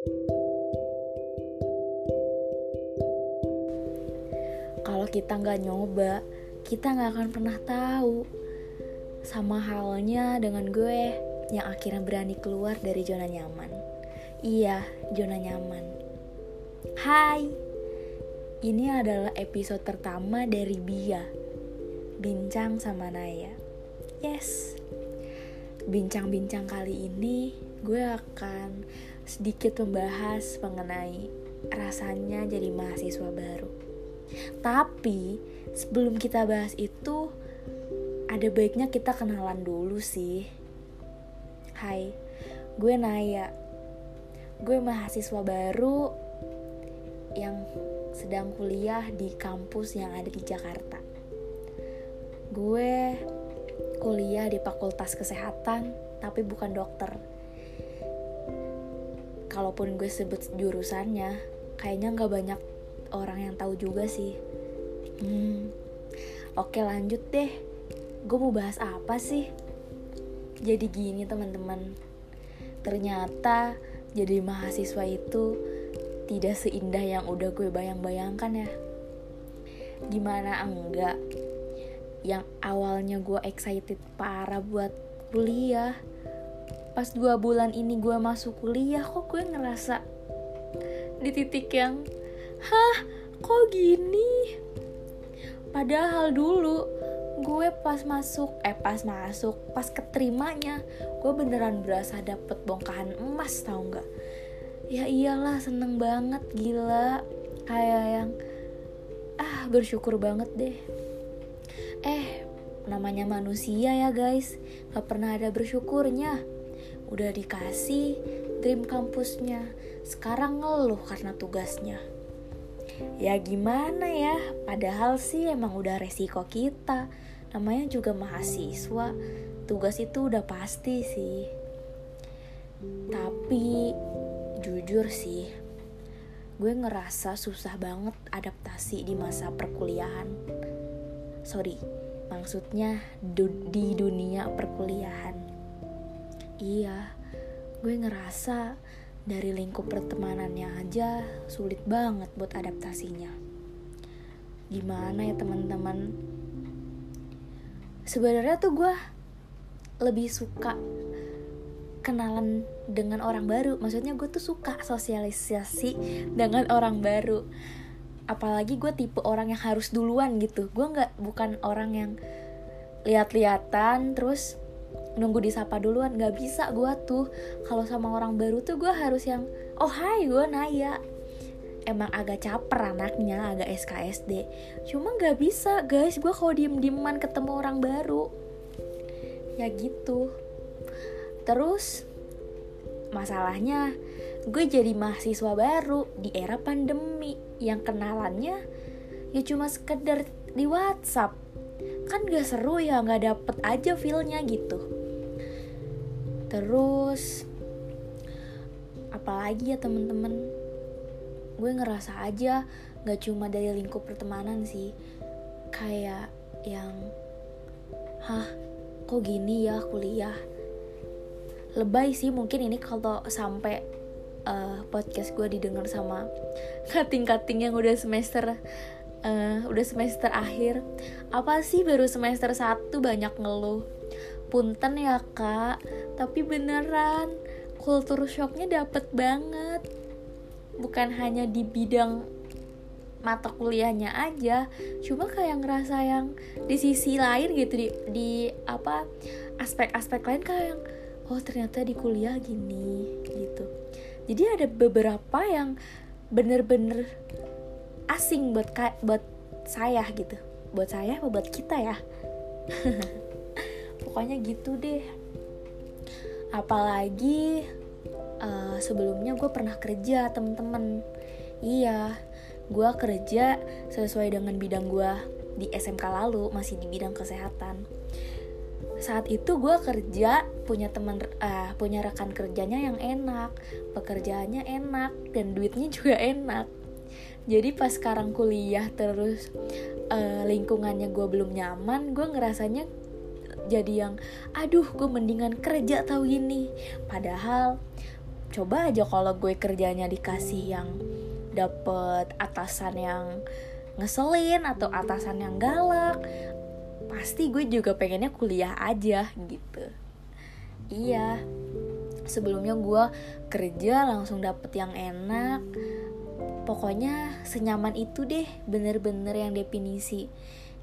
Kalau kita nggak nyoba, kita nggak akan pernah tahu. Sama halnya dengan gue yang akhirnya berani keluar dari zona nyaman. Iya, zona nyaman. Hai, ini adalah episode pertama dari Bia, Bincang sama Naya. Yes, bincang-bincang kali ini gue akan sedikit membahas mengenai rasanya jadi mahasiswa baru. Tapi sebelum kita bahas itu, ada baiknya kita kenalan dulu sih. Hai, gue Naya. Gue mahasiswa baru yang sedang kuliah di kampus yang ada di Jakarta. Gue kuliah di Fakultas Kesehatan, tapi bukan dokter. Kalaupun gue sebut jurusannya, kayaknya nggak banyak orang yang tahu juga sih. Hmm, oke lanjut deh. Gue mau bahas apa sih? Jadi gini teman-teman. Ternyata jadi mahasiswa itu tidak seindah yang udah gue bayang-bayangkan ya. Gimana enggak? Yang awalnya gue excited parah buat kuliah. Pas dua bulan ini gue masuk kuliah kok gue ngerasa di titik yang hah kok gini? Padahal dulu gue pas masuk eh pas masuk pas keterimanya gue beneran berasa dapet bongkahan emas tau nggak? Ya iyalah seneng banget gila. Kayak yang ah bersyukur banget deh. Eh namanya manusia ya guys. Gak pernah ada bersyukurnya udah dikasih dream kampusnya. Sekarang ngeluh karena tugasnya. Ya gimana ya padahal sih emang udah resiko kita. Namanya juga mahasiswa tugas itu udah pasti sih. Tapi jujur sih gue ngerasa susah banget adaptasi di masa perkuliahan. Sorry maksudnya du di dunia perkuliahan iya gue ngerasa dari lingkup pertemanannya aja sulit banget buat adaptasinya. Gimana ya teman-teman? Sebenarnya tuh gue lebih suka kenalan dengan orang baru. Maksudnya gue tuh suka sosialisasi dengan orang baru. Apalagi gue tipe orang yang harus duluan gitu. Gue nggak bukan orang yang lihat-lihatan terus nunggu disapa duluan nggak bisa gue tuh. Kalau sama orang baru tuh gue harus yang oh hai gue Naya emang agak caper anaknya agak SKSD cuma nggak bisa guys. Gue kalau diem dieman ketemu orang baru. Ya gitu. Terus masalahnya gue jadi mahasiswa baru di era pandemi. Yang kenalannya ya cuma sekedar di WhatsApp. Kan gak seru ya nggak dapet aja feelnya gitu terus apalagi ya temen-temen. Gue ngerasa aja gak cuma dari lingkup pertemanan sih. Kayak yang hah kok gini ya kuliah? Lebay sih mungkin ini kalau sampai uh, podcast gue didengar sama kating-kating yang udah semester uh, udah semester akhir. Apa sih baru semester satu banyak ngeluh? Punten ya kak tapi beneran kultur shocknya dapet banget. Bukan hanya di bidang mata kuliahnya aja cuma kayak ngerasa yang di sisi lain gitu di, di apa aspek-aspek lain kayak yang oh ternyata di kuliah gini gitu. Jadi ada beberapa yang bener-bener asing buat buat saya gitu. Buat saya buat kita ya? Pokoknya gitu deh apalagi uh, sebelumnya gue pernah kerja temen-temen. Iya gue kerja sesuai dengan bidang gue di SMK lalu masih di bidang kesehatan. Saat itu gue kerja punya teman uh, punya rekan kerjanya yang enak pekerjaannya enak dan duitnya juga enak. Jadi pas sekarang kuliah terus uh, lingkungannya gue belum nyaman gue ngerasanya jadi yang aduh gue mendingan kerja tau gini. Padahal coba aja kalau gue kerjanya dikasih yang dapet atasan yang ngeselin atau atasan yang galak pasti gue juga pengennya kuliah aja gitu. Iya sebelumnya gue kerja langsung dapet yang enak. Pokoknya senyaman itu deh bener-bener yang definisi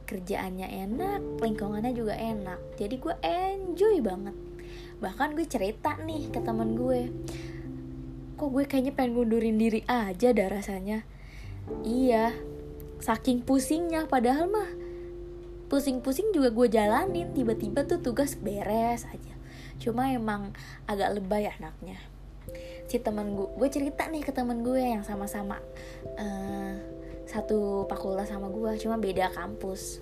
kerjaannya enak lingkungannya juga enak. Jadi gue enjoy banget. Bahkan gue cerita nih ke teman gue kok gue kayaknya pengen ngundurin diri aja dah rasanya. Iya saking pusingnya. Padahal mah pusing-pusing juga gue jalanin. Tiba-tiba tuh tugas beres aja. Cuma emang agak lebay anaknya. Si teman gue gue cerita nih ke teman gue yang sama-sama uh, satu fakultas sama gue cuma beda kampus.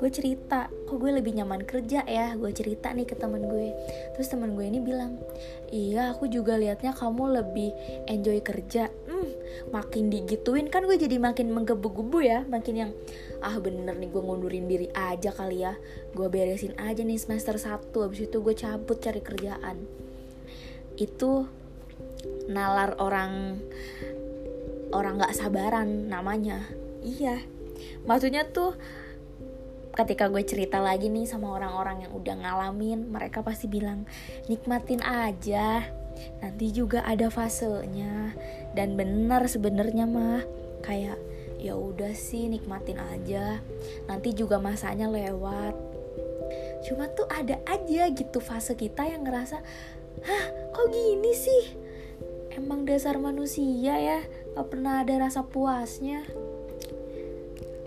Gue cerita kok gue lebih nyaman kerja ya? Gue cerita nih ke temen gue. Terus temen gue ini bilang iya aku juga liatnya kamu lebih enjoy kerja. Hmm, makin digituin kan gue jadi makin menggebu-gebu ya makin yang ah bener nih gue ngundurin diri aja kali ya. Gue beresin aja nih semester 1 abis itu gue cabut cari kerjaan. Itu nalar orang orang nggak sabaran namanya. Iya. Maksudnya tuh ketika gue cerita lagi nih sama orang-orang yang udah ngalamin mereka pasti bilang nikmatin aja. Nanti juga ada fasenya. Dan benar sebenarnya mah kayak ya udah sih nikmatin aja. Nanti juga masanya lewat. Cuma tuh ada aja gitu fase kita yang ngerasa hah kok gini sih emang dasar manusia ya gak pernah ada rasa puasnya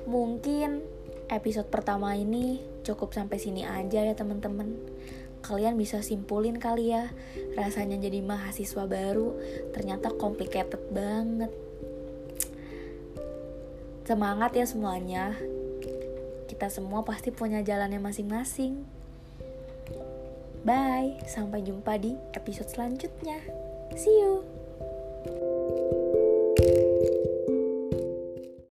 mungkin episode pertama ini cukup sampai sini aja ya teman-teman. Kalian bisa simpulin kali ya, rasanya jadi mahasiswa baru ternyata complicated banget. Semangat ya semuanya. Kita semua pasti punya jalannya masing-masing. Bye, sampai jumpa di episode selanjutnya. See you.